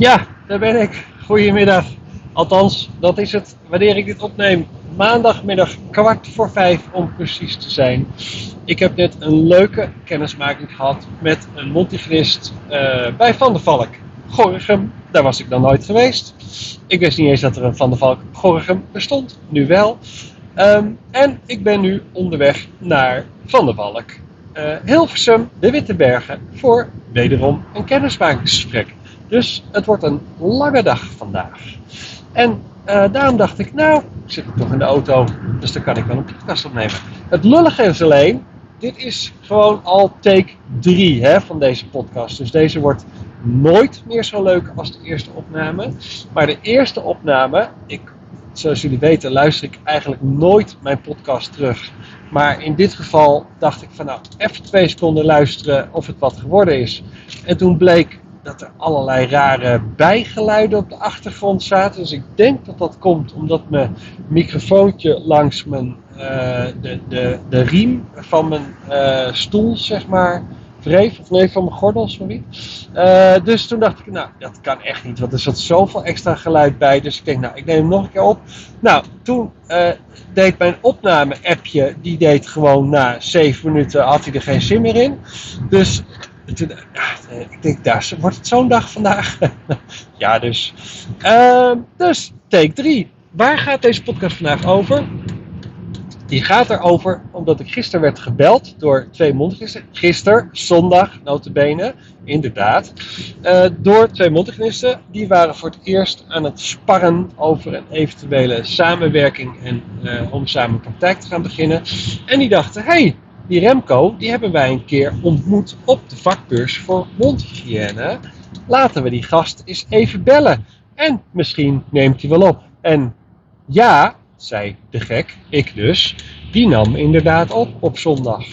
Ja, daar ben ik. Goedemiddag. Althans, dat is het wanneer ik dit opneem. Maandagmiddag kwart voor vijf om precies te zijn. Ik heb net een leuke kennismaking gehad met een montigrist uh, bij Van der Valk. Gorinchem, daar was ik dan nooit geweest. Ik wist niet eens dat er een Van der Valk Gorinchem bestond, nu wel. Um, en ik ben nu onderweg naar Van der Valk. Uh, Hilversum, de Witte Bergen, voor wederom een kennismakingsgesprek. Dus het wordt een lange dag vandaag. En uh, daarom dacht ik, nou, ik zit toch in de auto, dus dan kan ik wel een podcast opnemen. Het lullige is alleen, dit is gewoon al take 3 hè, van deze podcast. Dus deze wordt nooit meer zo leuk als de eerste opname. Maar de eerste opname, ik, zoals jullie weten, luister ik eigenlijk nooit mijn podcast terug. Maar in dit geval dacht ik van nou, even twee seconden luisteren of het wat geworden is. En toen bleek dat er allerlei rare bijgeluiden op de achtergrond zaten. Dus ik denk dat dat komt omdat mijn microfoontje langs mijn, uh, de, de, de riem van mijn uh, stoel, zeg maar, wreef. Of nee, van mijn gordel, sorry. Uh, dus toen dacht ik, nou, dat kan echt niet, want er zat zoveel extra geluid bij. Dus ik denk, nou, ik neem hem nog een keer op. Nou, toen deed mijn opname-appje, die deed gewoon na 7 minuten, had hij er geen zin meer in. Dus toen, ja, ik denk, daar wordt het zo'n dag vandaag. ja, dus. Uh, dus, take 3. Waar gaat deze podcast vandaag over? Die gaat erover omdat ik gisteren werd gebeld door twee mondgenisten. Gisteren, zondag, notabene, inderdaad. Uh, door twee mondgenisten. Die waren voor het eerst aan het sparren over een eventuele samenwerking en uh, om samen praktijk te gaan beginnen. En die dachten, hey, die Remco, die hebben wij een keer ontmoet op de vakbeurs voor mondhygiëne. Laten we die gast eens even bellen. En misschien neemt hij wel op. En ja, zei de gek, ik dus, die nam inderdaad op op zondag.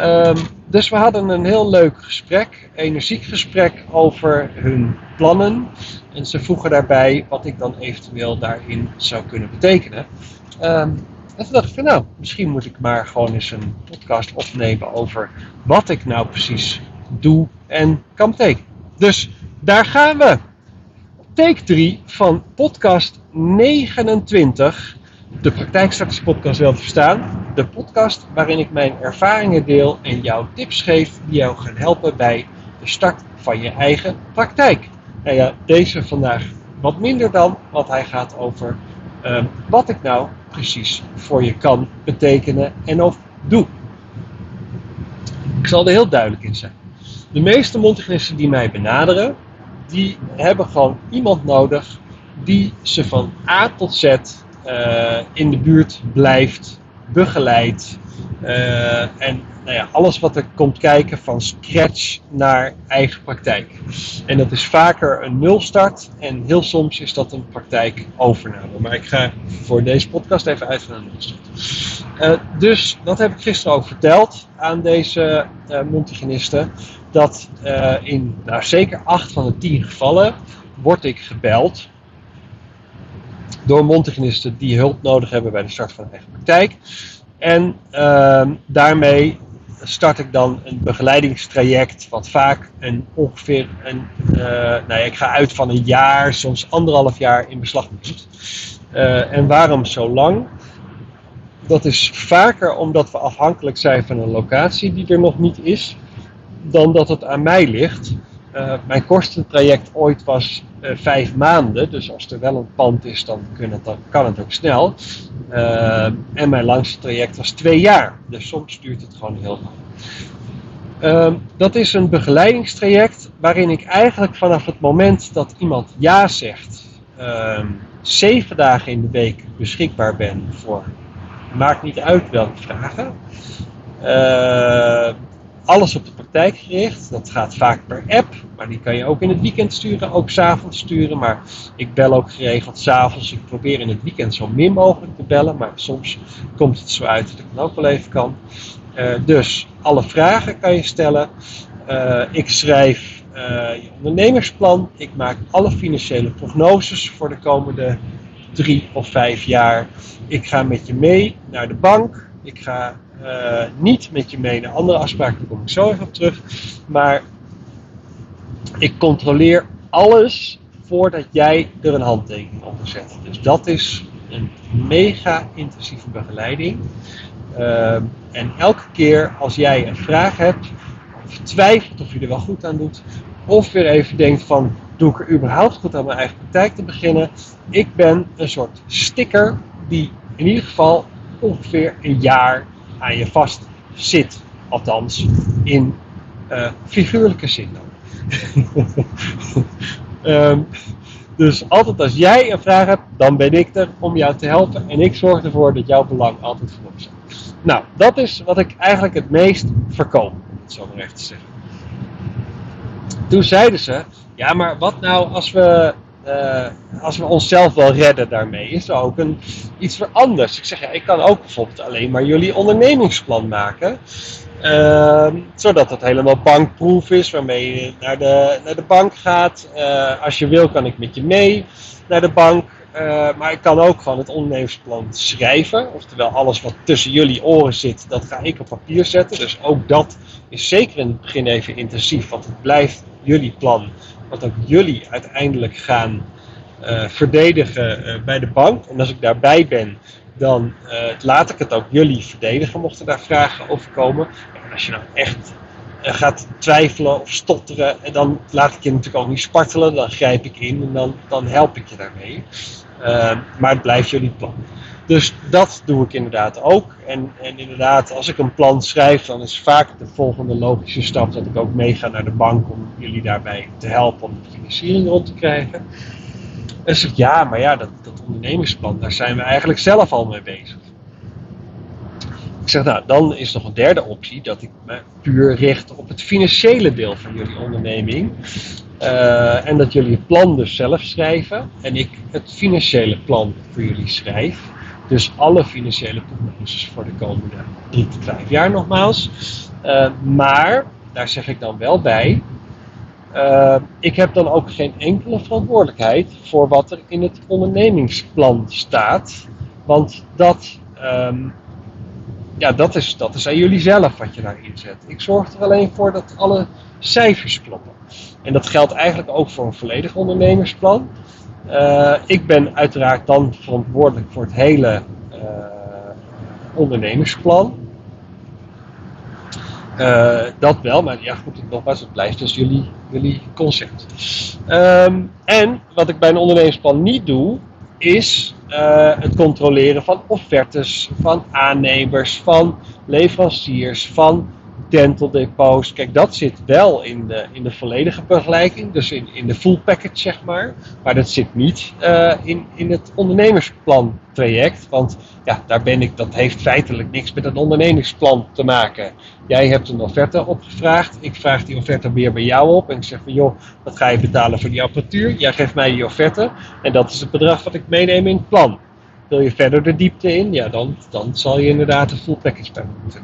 Um, dus we hadden een heel leuk gesprek, energiek gesprek over hun plannen. En ze vroegen daarbij wat ik dan eventueel daarin zou kunnen betekenen. Um, en toen dacht ik van nou, misschien moet ik maar gewoon eens een podcast opnemen over wat ik nou precies doe en kan betekenen. Dus daar gaan we. Take 3 van podcast 29. De Praktijkstarters podcast wel te verstaan. De podcast waarin ik mijn ervaringen deel en jou tips geef die jou gaan helpen bij de start van je eigen praktijk. Nou ja, deze vandaag wat minder dan, want hij gaat over uh, wat ik nou precies voor je kan betekenen en of doe. Ik zal er heel duidelijk in zijn. De meeste mondhygiënisten die mij benaderen, die hebben gewoon iemand nodig die ze van A tot Z uh, in de buurt blijft, begeleidt uh, en nou ja, alles wat er komt kijken van scratch naar eigen praktijk. En dat is vaker een nulstart en heel soms is dat een praktijkovername. Maar ik ga voor deze podcast even uit van een nulstart. Uh, dus dat heb ik gisteren ook verteld aan deze uh, montigenisten. Dat uh, in nou, zeker 8 van de 10 gevallen word ik gebeld door montigenisten die hulp nodig hebben bij de start van een eigen praktijk. En uh, daarmee start ik dan een begeleidingstraject, wat vaak een ongeveer een, uh, nou ja, ik ga uit van een jaar, soms anderhalf jaar in beslag neemt. Uh, en waarom zo lang? Dat is vaker omdat we afhankelijk zijn van een locatie die er nog niet is, dan dat het aan mij ligt. Uh, mijn kostentraject ooit was vijf maanden, dus als er wel een pand is, dan, het, dan kan het ook snel. Uh, en mijn langste traject was twee jaar, dus soms duurt het gewoon heel lang. Ehm, dat is een begeleidingstraject waarin ik eigenlijk vanaf het moment dat iemand ja zegt, ehm, zeven dagen in de week beschikbaar ben voor, maakt niet uit welke vragen alles op de praktijk gericht. Dat gaat vaak per app, maar die kan je ook in het weekend sturen, ook s'avonds sturen. Maar ik bel ook geregeld s'avonds. Ik probeer in het weekend zo min mogelijk te bellen, maar soms komt het zo uit dat ik het ook wel even kan. Uh, dus alle vragen kan je stellen. Uh, ik schrijf uh, je ondernemersplan. Ik maak alle financiële prognoses voor de komende drie of vijf jaar. Ik ga met je mee naar de bank. Ik ga uh, niet met je mee naar andere afspraken, daar kom ik zo even op terug. Maar ik controleer alles voordat jij er een handtekening onder zet. Dus dat is een mega intensieve begeleiding. Ehm, en elke keer als jij een vraag hebt, of twijfelt of je er wel goed aan doet, of weer even denkt van, doe ik er überhaupt goed aan mijn eigen praktijk te beginnen? Ik ben een soort sticker die in ieder geval ongeveer een jaar aan je vast zit. Althans, in uh, figuurlijke zin dan. Ehm, dus altijd als jij een vraag hebt, dan ben ik er om jou te helpen. En ik zorg ervoor dat jouw belang altijd voorop staat. Nou, dat is wat ik eigenlijk het meest voorkom, om het zo maar even te zeggen. Toen zeiden ze, ja maar wat nou als we, uh, als we onszelf wel redden daarmee? Is er ook een, iets voor anders? Ik zeg, ja, ik kan ook bijvoorbeeld alleen maar jullie ondernemingsplan maken. Ehm, zodat het helemaal bankproof is, waarmee je naar de, naar de bank gaat. Uh, als je wil, kan ik met je mee naar de bank. Uh, maar ik kan ook gewoon het ondernemersplan schrijven. Oftewel, alles wat tussen jullie oren zit, dat ga ik op papier zetten. Dus ook dat is zeker in het begin even intensief, want het blijft jullie plan. Wat ook jullie uiteindelijk gaan uh, verdedigen bij de bank. En als ik daarbij ben, dan laat ik het ook jullie verdedigen, mochten daar vragen over komen als je nou echt eh, gaat twijfelen of stotteren, en dan laat ik je natuurlijk ook niet spartelen, dan grijp ik in en dan, dan help ik je daarmee. Maar het blijft jullie plan. Dus dat doe ik inderdaad ook. En, en inderdaad, als ik een plan schrijf, dan is vaak de volgende logische stap dat ik ook meega naar de bank om jullie daarbij te helpen om de financiering rond te krijgen. En zeg ja, maar ja, dat, dat ondernemingsplan, daar zijn we eigenlijk zelf al mee bezig. Ik zeg, nou, dan is nog een derde optie dat ik me puur richt op het financiële deel van jullie onderneming. Uh, en dat jullie het plan dus zelf schrijven en ik het financiële plan voor jullie schrijf. Dus alle financiële prognoses voor de komende drie tot vijf jaar nogmaals. Uh, maar, daar zeg ik dan wel bij, uh, ik heb dan ook geen enkele verantwoordelijkheid voor wat er in het ondernemingsplan staat. Want dat um, ja, dat is, dat is aan jullie zelf wat je daarin zet. Ik zorg er alleen voor dat alle cijfers kloppen. En dat geldt eigenlijk ook voor een volledig ondernemersplan. Uh, ik ben uiteraard dan verantwoordelijk voor het hele uh, ondernemersplan. Uh, dat wel, maar ja, goed, nogmaals, het blijft dus jullie, jullie concept. Um, en wat ik bij een ondernemersplan niet doe, is het controleren van offertes, van aannemers, van leveranciers, van dental depots. Kijk, dat zit wel in de, in de volledige begeleiding, dus in, in de full package zeg maar. Maar dat zit niet uh, in, in het ondernemersplan traject, want ja, daar ben ik, dat heeft feitelijk niks met het ondernemingsplan te maken. Jij hebt een offerte opgevraagd, ik vraag die offerte weer bij jou op en ik zeg van joh, wat ga je betalen voor die apparatuur? Jij geeft mij die offerte en dat is het bedrag wat ik meeneem in het plan. Wil je verder de diepte in? Ja, dan, dan zal je inderdaad een full package bij moeten.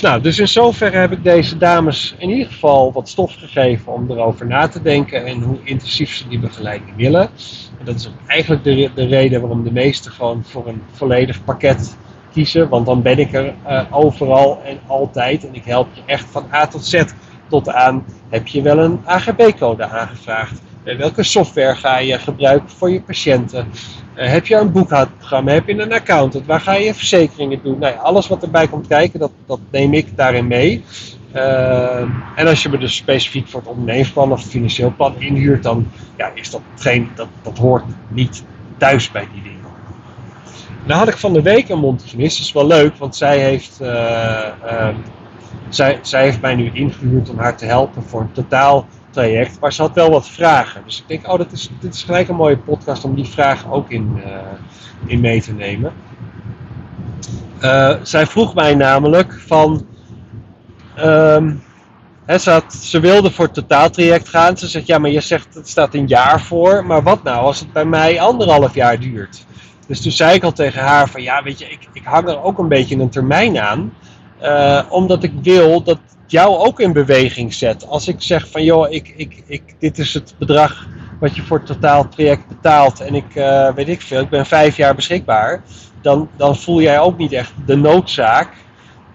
Nou, dus in zoverre heb ik deze dames in ieder geval wat stof gegeven om erover na te denken en hoe intensief ze die begeleiding willen. En dat is eigenlijk de, de reden waarom de meesten gewoon voor een volledig pakket kiezen. Want dan ben ik er uh, overal en altijd en ik help je echt van A tot Z tot aan heb je wel een AGB-code aangevraagd. Welke software ga je gebruiken voor je patiënten? Uh, heb je een boekhoudprogramma? Heb je een accountant? Waar ga je verzekeringen doen? Nou alles wat erbij komt kijken, dat, dat neem ik daarin mee. Uh, en als je me dus specifiek voor het ondernemersplan of financieel plan inhuurt, dan ja, is dat geen, dat, dat hoort niet thuis bij die dingen. Nou had ik van de week een mondhygiënist, dat is wel leuk, want zij heeft, uh, zij, zij heeft mij nu ingehuurd om haar te helpen voor een totaal traject, maar ze had wel wat vragen. Dus ik denk, oh, dat is, dit is gelijk een mooie podcast om die vragen ook in, uh, in mee te nemen. Uh, zij vroeg mij namelijk van. Hè, ze, had, ze, wilde voor het totaaltraject gaan. Ze zegt, ja, maar je zegt het staat een jaar voor. Maar wat nou als het bij mij anderhalf jaar duurt? Dus toen zei ik al tegen haar van, ja, weet je, ik, ik hang er ook een beetje een termijn aan. Uh, omdat ik wil dat jou ook in beweging zet. Als ik zeg van joh, ik, ik, ik, dit is het bedrag wat je voor het totaal traject betaalt en ik uh, weet ik veel, ik ben vijf jaar beschikbaar, dan, dan voel jij ook niet echt de noodzaak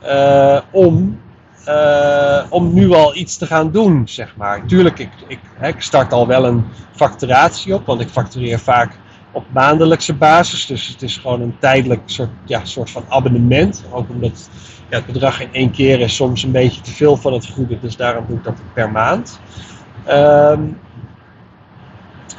uh, om eh, om nu al iets te gaan doen, zeg maar. Tuurlijk, ik, ik, ik start al wel een facturatie op, want ik factureer vaak op maandelijkse basis. Dus het is gewoon een tijdelijk soort, ja, soort van abonnement. Ook omdat ja, het bedrag in één keer is soms een beetje te veel van het goede, dus daarom doe ik dat per maand. Um,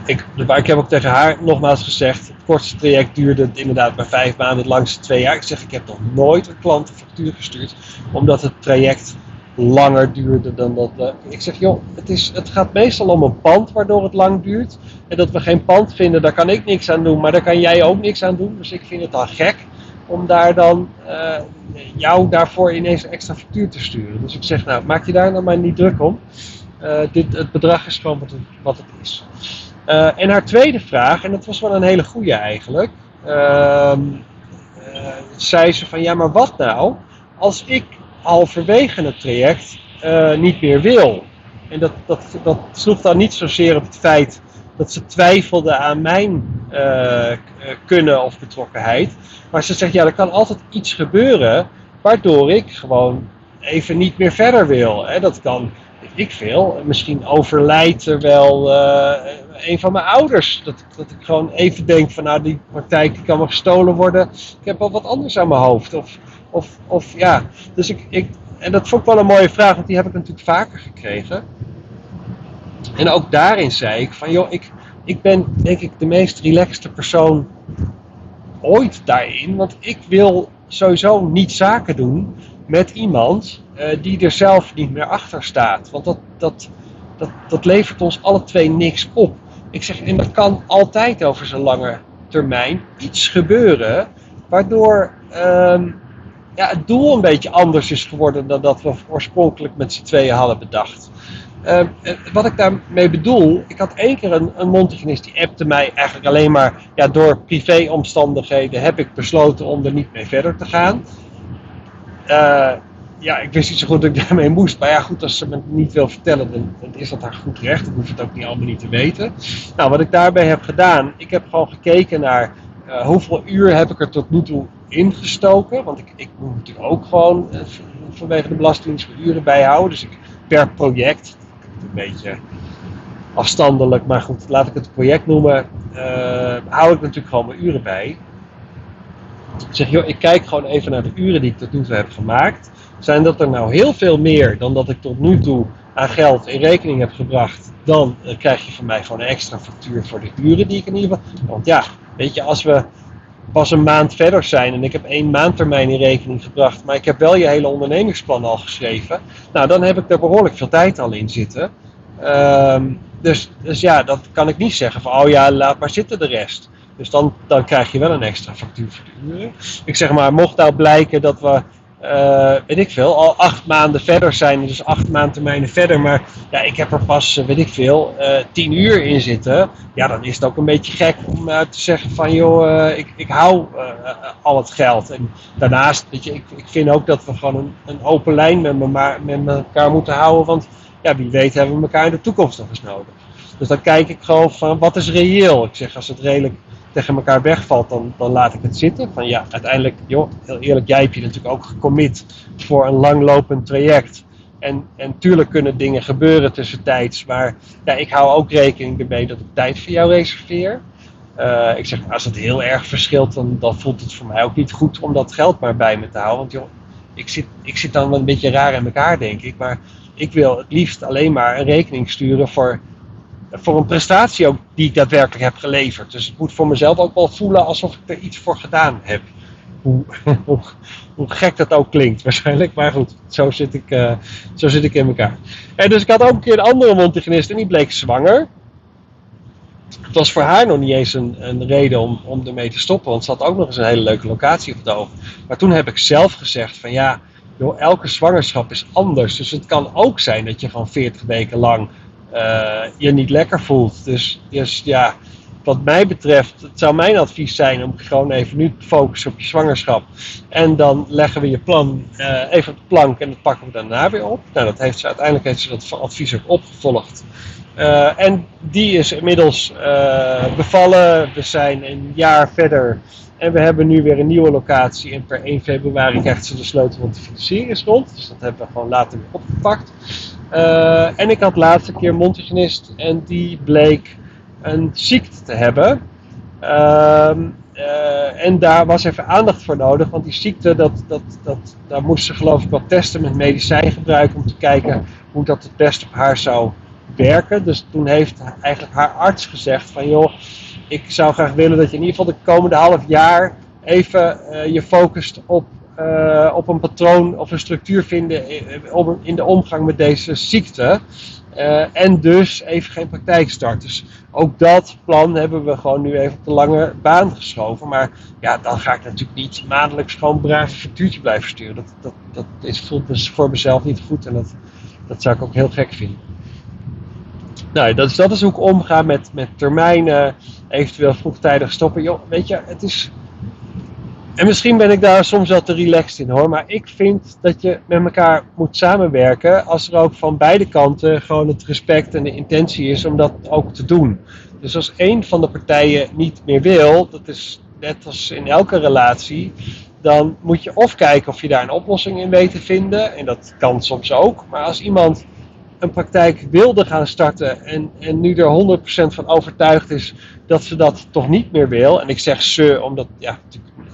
ik, heb ook tegen haar nogmaals gezegd, het kortste traject duurde inderdaad maar vijf maanden, het langste twee jaar. Ik zeg, ik heb nog nooit een klant factuur gestuurd, omdat het traject langer duurde dan dat. Uh, ik zeg, joh, het, is, het gaat meestal om een pand waardoor het lang duurt. En dat we geen pand vinden, daar kan ik niks aan doen, maar daar kan jij ook niks aan doen. Dus ik vind het dan gek om daar dan uh, jou daarvoor ineens een extra factuur te sturen. Dus ik zeg, nou, maak je daar nou maar niet druk om. Uh, dit, het bedrag is gewoon wat het, is. Uh, en haar tweede vraag, en dat was wel een hele goede eigenlijk, uh, zei ze van ja, maar wat nou als ik halverwege het traject niet meer wil? En dat, dat, dat sloeg dan niet zozeer op het feit dat ze twijfelde aan mijn kunnen of betrokkenheid. Maar ze zegt ja, er kan altijd iets gebeuren waardoor ik gewoon even niet meer verder wil. Hè? Dat kan ik veel. Misschien overlijdt er wel uh, een van mijn ouders. Dat, dat ik gewoon even denk van nou die praktijk kan maar gestolen worden. Ik heb wel wat anders aan mijn hoofd. Of, of, of ja, dus ik, ik, en dat vond ik wel een mooie vraag, want die heb ik natuurlijk vaker gekregen. En ook daarin zei ik van joh, ik, ik ben denk ik de meest relaxte persoon ooit daarin. Want ik wil sowieso niet zaken doen met iemand uh, die er zelf niet meer achter staat. Want dat, dat, dat, dat levert ons alle twee niks op. Ik zeg, en dat kan altijd over zo'n lange termijn iets gebeuren, waardoor um, ja, het doel een beetje anders is geworden dan dat we oorspronkelijk met z'n tweeën hadden bedacht. Uh, wat ik daarmee bedoel, ik had één keer een, een die appte mij eigenlijk alleen maar ja, door privéomstandigheden heb ik besloten om er niet mee verder te gaan. Uh, ja, ik wist niet zo goed dat ik daarmee moest. Maar ja, goed, als ze me niet wil vertellen, dan, is dat haar goed recht. Ik hoef het ook niet allemaal niet te weten. Nou, wat ik daarbij heb gedaan, ik heb gewoon gekeken naar uh, hoeveel uur heb ik er tot nu toe ingestoken. Want ik, ik moet natuurlijk ook gewoon vanwege de belasting uren bijhouden. Dus ik, per project, een beetje afstandelijk, maar goed, laat ik het project noemen, uh, hou ik natuurlijk gewoon mijn uren bij. Ik zeg, joh, ik kijk gewoon even naar de uren die ik tot nu toe heb gemaakt. Zijn dat er nou heel veel meer dan dat ik tot nu toe aan geld in rekening heb gebracht, dan uh, krijg je van mij gewoon een extra factuur voor de uren die ik in ieder geval. Want ja, weet je, als we pas een maand verder zijn en ik heb één maandtermijn in rekening gebracht, maar ik heb wel je hele ondernemingsplan al geschreven, nou dan heb ik er behoorlijk veel tijd al in zitten. Um, dus, dus ja, dat kan ik niet zeggen van, oh ja, laat maar zitten de rest. Dus dan, dan krijg je wel een extra factuur. Ik zeg maar, mocht nou blijken dat we uh, weet ik veel, al acht maanden verder zijn, dus acht maandtermijnen verder, maar ja, ik heb er pas, eh, weet ik veel, uh, tien uur in zitten. Ja, dan is het ook een beetje gek om te zeggen van, joh, ik, ik hou al het geld. En daarnaast, weet je, ik, ik vind ook dat we gewoon een, een open lijn met, me, met elkaar moeten houden, want ja, wie weet hebben we elkaar in de toekomst nog eens nodig. Dus dan kijk ik gewoon van, wat is reëel? Ik zeg, als het redelijk tegen elkaar wegvalt, dan, dan laat ik het zitten. Van ja, uiteindelijk, joh, heel eerlijk, jij hebt je natuurlijk ook gecommit voor een langlopend traject. En, en tuurlijk kunnen dingen gebeuren tussentijds, maar ja, ik hou ook rekening ermee dat ik tijd voor jou reserveer. Uh, ik zeg, als het heel erg verschilt, dan, dan voelt het voor mij ook niet goed om dat geld maar bij me te houden. Want joh, ik zit, ik zit dan wel een beetje raar in elkaar, denk ik. Maar ik wil het liefst alleen maar een rekening sturen voor voor een prestatie ook die ik daadwerkelijk heb geleverd. Dus het moet voor mezelf ook wel voelen alsof ik er iets voor gedaan heb. Hoe, hoe, gek dat ook klinkt waarschijnlijk, maar goed, zo zit ik, uh, zo zit ik in elkaar. En dus ik had ook een keer een andere mondhygiënist en die bleek zwanger. Het was voor haar nog niet eens een, een reden om, om ermee te stoppen, want ze had ook nog eens een hele leuke locatie op het oog. Maar toen heb ik zelf gezegd van ja, joh, elke zwangerschap is anders. Dus het kan ook zijn dat je gewoon 40 weken lang uh, je niet lekker voelt. Dus, dus ja, wat mij betreft, het zou mijn advies zijn om gewoon even nu te focussen op je zwangerschap. En dan leggen we je plan uh, even op de plank en dat pakken we daarna weer op. Nou, dat heeft ze, uiteindelijk heeft ze dat advies ook opgevolgd. Uh, en die is inmiddels bevallen. We zijn een jaar verder. En we hebben nu weer een nieuwe locatie. En per 1 februari krijgt ze de sleutel, want de financiering is rond. Dus dat hebben we gewoon later weer opgepakt. Uh, en ik had laatste keer mondhygiënist en die bleek een ziekte te hebben. Uh, uh, en daar was even aandacht voor nodig, want die ziekte, dat, dat, dat, daar moest ze geloof ik wat testen met medicijn gebruiken om te kijken hoe dat het best op haar zou werken. Dus toen heeft eigenlijk haar arts gezegd van joh, ik zou graag willen dat je in ieder geval de komende half jaar even uh, je focust op, uh, op een patroon of een structuur vinden in, in de omgang met deze ziekte. Uh, en dus even geen praktijk start. Dus ook dat plan hebben we gewoon nu even op de lange baan geschoven. Maar ja, dan ga ik natuurlijk niet maandelijks gewoon braaf een blijven sturen. Dat, dat, dat is, voelt voor mezelf niet goed en dat, dat zou ik ook heel gek vinden. Nou, dat is, dat is hoe ik omga met, met termijnen, eventueel vroegtijdig stoppen. Yo, weet je, het is. En misschien ben ik daar soms wel te relaxed in hoor, maar ik vind dat je met elkaar moet samenwerken als er ook van beide kanten gewoon het respect en de intentie is om dat ook te doen. Dus als één van de partijen niet meer wil, dat is net als in elke relatie, dan moet je of kijken of je daar een oplossing in weet te vinden, en dat kan soms ook, maar als iemand een praktijk wilde gaan starten en, en nu er 100% van overtuigd is dat ze dat toch niet meer wil. En ik zeg ze, omdat ja,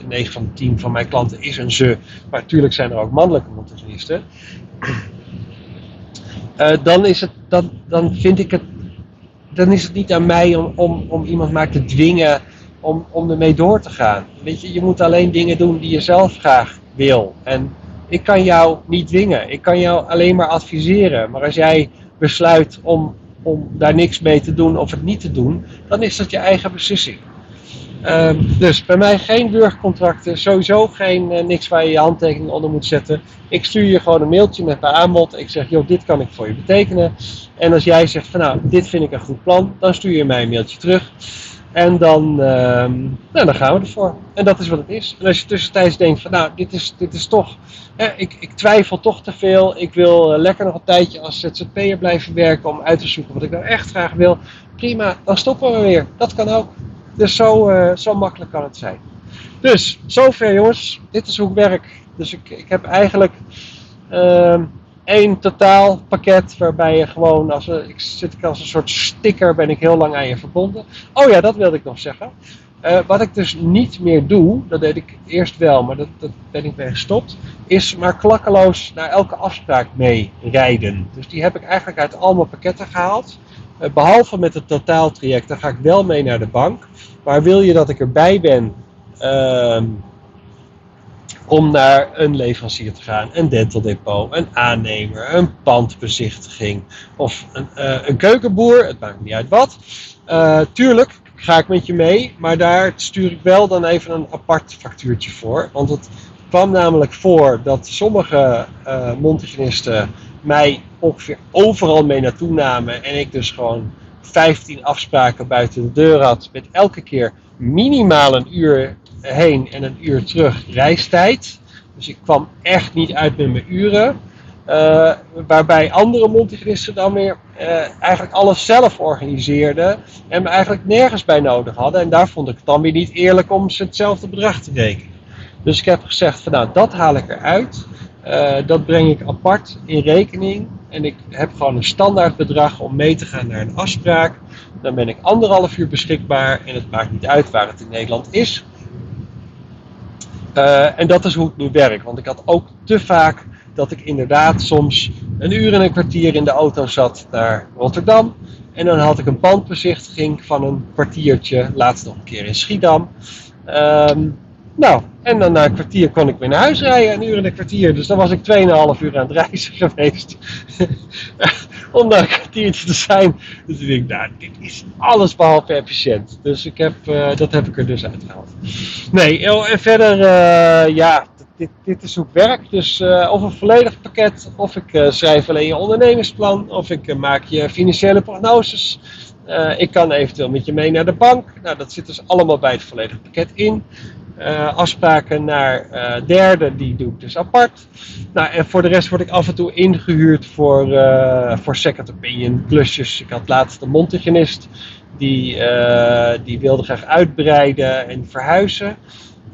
9 van de 10 van mijn klanten is een ze, maar natuurlijk zijn er ook mannelijke montagisten. Uh, dan, is het, dan, dan vind ik het, dan is het niet aan mij om, om, om iemand maar te dwingen om, om ermee door te gaan. Weet je, je moet alleen dingen doen die je zelf graag wil. En ik kan jou niet dwingen. Ik kan jou alleen maar adviseren. Maar als jij besluit om, om daar niks mee te doen of het niet te doen, dan is dat je eigen beslissing. Um, dus bij mij geen burgercontracten, sowieso geen uh, niks waar je je handtekening onder moet zetten. Ik stuur je gewoon een mailtje met mijn aanbod. Ik zeg, joh, dit kan ik voor je betekenen. En als jij zegt van nou, dit vind ik een goed plan, dan stuur je mij een mailtje terug. En dan, um, nou, dan gaan we ervoor. En dat is wat het is. En als je tussentijds denkt van nou, dit is, dit is toch, hè, ik, ik twijfel toch te veel. Ik wil uh, lekker nog een tijdje als ZZP'er blijven werken om uit te zoeken wat ik nou echt graag wil. Prima, dan stoppen we weer. Dat kan ook. Dus zo, uh, zo makkelijk kan het zijn. Dus, zover jongens. Dit is hoe ik werk. Dus ik, ik heb eigenlijk... Uh, één totaalpakket waarbij je gewoon, als een, ik zit als een soort sticker, ben ik heel lang aan je verbonden. Oh ja, dat wilde ik nog zeggen. Uh, wat ik dus niet meer doe, dat deed ik eerst wel, maar dat, dat ben ik mee gestopt, is maar klakkeloos naar elke afspraak mee rijden. Dus die heb ik eigenlijk uit al mijn pakketten gehaald. Uh, behalve met het totaaltraject, daar ga ik wel mee naar de bank. Maar wil je dat ik erbij ben, uh, om naar een leverancier te gaan, een dental depot, een aannemer, een pandbezichtiging of een, uh, een keukenboer, het maakt niet uit wat. Uh, tuurlijk ga ik met je mee, maar daar stuur ik wel dan even een apart factuurtje voor. Want het kwam namelijk voor dat sommige uh, mij ongeveer overal mee naartoe namen en ik dus gewoon 15 afspraken buiten de deur had met elke keer minimaal een uur heen en een uur terug reistijd. Dus ik kwam echt niet uit met mijn uren. Uh, waarbij andere mondhygiënisten dan weer uh, eigenlijk alles zelf organiseerden en me eigenlijk nergens bij nodig hadden. En daar vond ik het dan weer niet eerlijk om ze hetzelfde bedrag te rekenen. Dus ik heb gezegd van nou, dat haal ik eruit. Uh, dat breng ik apart in rekening. En ik heb gewoon een standaard bedrag om mee te gaan naar een afspraak. Dan ben ik anderhalf uur beschikbaar en het maakt niet uit waar het in Nederland is. Uh, en dat is hoe het nu werkt. Want ik had ook te vaak dat ik inderdaad soms een uur en een kwartier in de auto zat naar Rotterdam. En dan had ik een bandbezichtiging van een kwartiertje, laatst nog een keer in Schiedam. Um, nou, en dan na een kwartier kon ik weer naar huis rijden, een uur en een kwartier. Dus dan was ik 2,5 uur aan het reizen geweest. Om daar een kwartiertje te zijn. Dus ik denk, nou, dit is alles behalve efficiënt. Dus ik heb, uh, dat heb ik er dus uitgehaald. Nee, en verder, uh, ja, dit, dit is hoe ik werk. Dus uh, of een volledig pakket, of ik schrijf alleen je ondernemersplan, of ik maak je financiële prognoses. Eh, ik kan eventueel met je mee naar de bank. Nou, dat zit dus allemaal bij het volledige pakket in. Uh, afspraken naar uh, derde, die doe ik dus apart. Nou, en voor de rest word ik af en toe ingehuurd voor, uh, voor second opinion klusjes. Ik had laatst een montigenist, die, die wilde graag uitbreiden en verhuizen.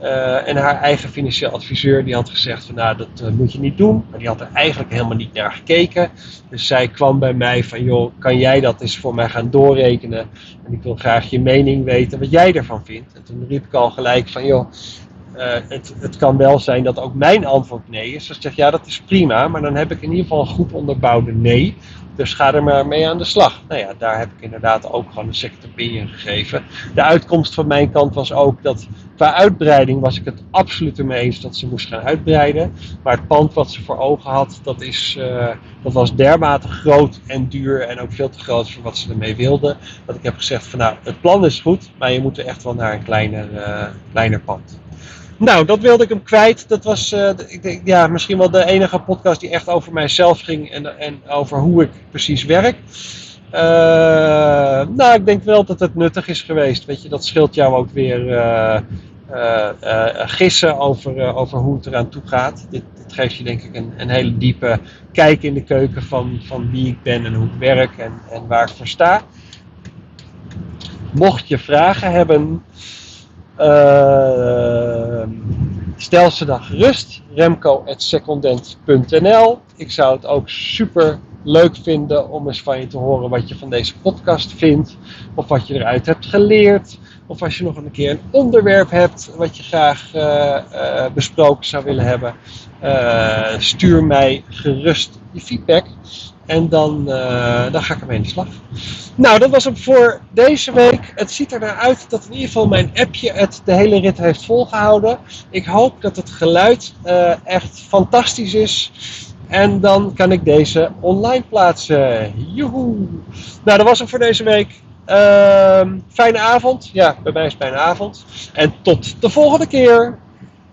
Uh, en haar eigen financieel adviseur die had gezegd van nou dat uh, moet je niet doen. Maar die had er eigenlijk helemaal niet naar gekeken. Dus zij kwam bij mij van joh kan jij dat eens voor mij gaan doorrekenen. En ik wil graag je mening weten wat jij ervan vindt. En toen riep ik al gelijk van joh uh, het, het kan wel zijn dat ook mijn antwoord nee is. Dus ik zeg ja dat is prima. Maar dan heb ik in ieder geval een goed onderbouwde nee. Dus ga er maar mee aan de slag. Nou ja, daar heb ik inderdaad ook gewoon een second opinion gegeven. De uitkomst van mijn kant was ook dat qua uitbreiding was ik het absoluut ermee eens dat ze moest gaan uitbreiden. Maar het pand wat ze voor ogen had, dat, is, uh, dat was dermate groot en duur en ook veel te groot voor wat ze ermee wilden. Dat ik heb gezegd van nou, het plan is goed, maar je moet er echt wel naar een kleiner, uh, kleiner pand. Nou, dat wilde ik hem kwijt. Dat was uh, ik denk, ja, misschien wel de enige podcast die echt over mijzelf ging en, en over hoe ik precies werk. Uh, nou, ik denk wel dat het nuttig is geweest. Weet je, dat scheelt jou ook weer uh, gissen over, over hoe het eraan toe gaat. Dit, dit geeft je denk ik een, een, hele diepe kijk in de keuken van, van wie ik ben en hoe ik werk en, en waar ik voor sta. Mocht je vragen hebben, uh, stel ze dan gerust. Remco.secondent.nl Ik zou het ook super leuk vinden om eens van je te horen wat je van deze podcast vindt. Of wat je eruit hebt geleerd. Of als je nog een keer een onderwerp hebt wat je graag uh, uh, besproken zou willen hebben. Stuur mij gerust je feedback. En dan, dan ga ik ermee in de slag. Nou, dat was hem voor deze week. Het ziet er naar uit dat in ieder geval mijn appje het de hele rit heeft volgehouden. Ik hoop dat het geluid echt fantastisch is. En dan kan ik deze online plaatsen. Joehoe! Nou, dat was hem voor deze week. Uh, fijne avond. Ja, bij mij is het bijna avond. En tot de volgende keer.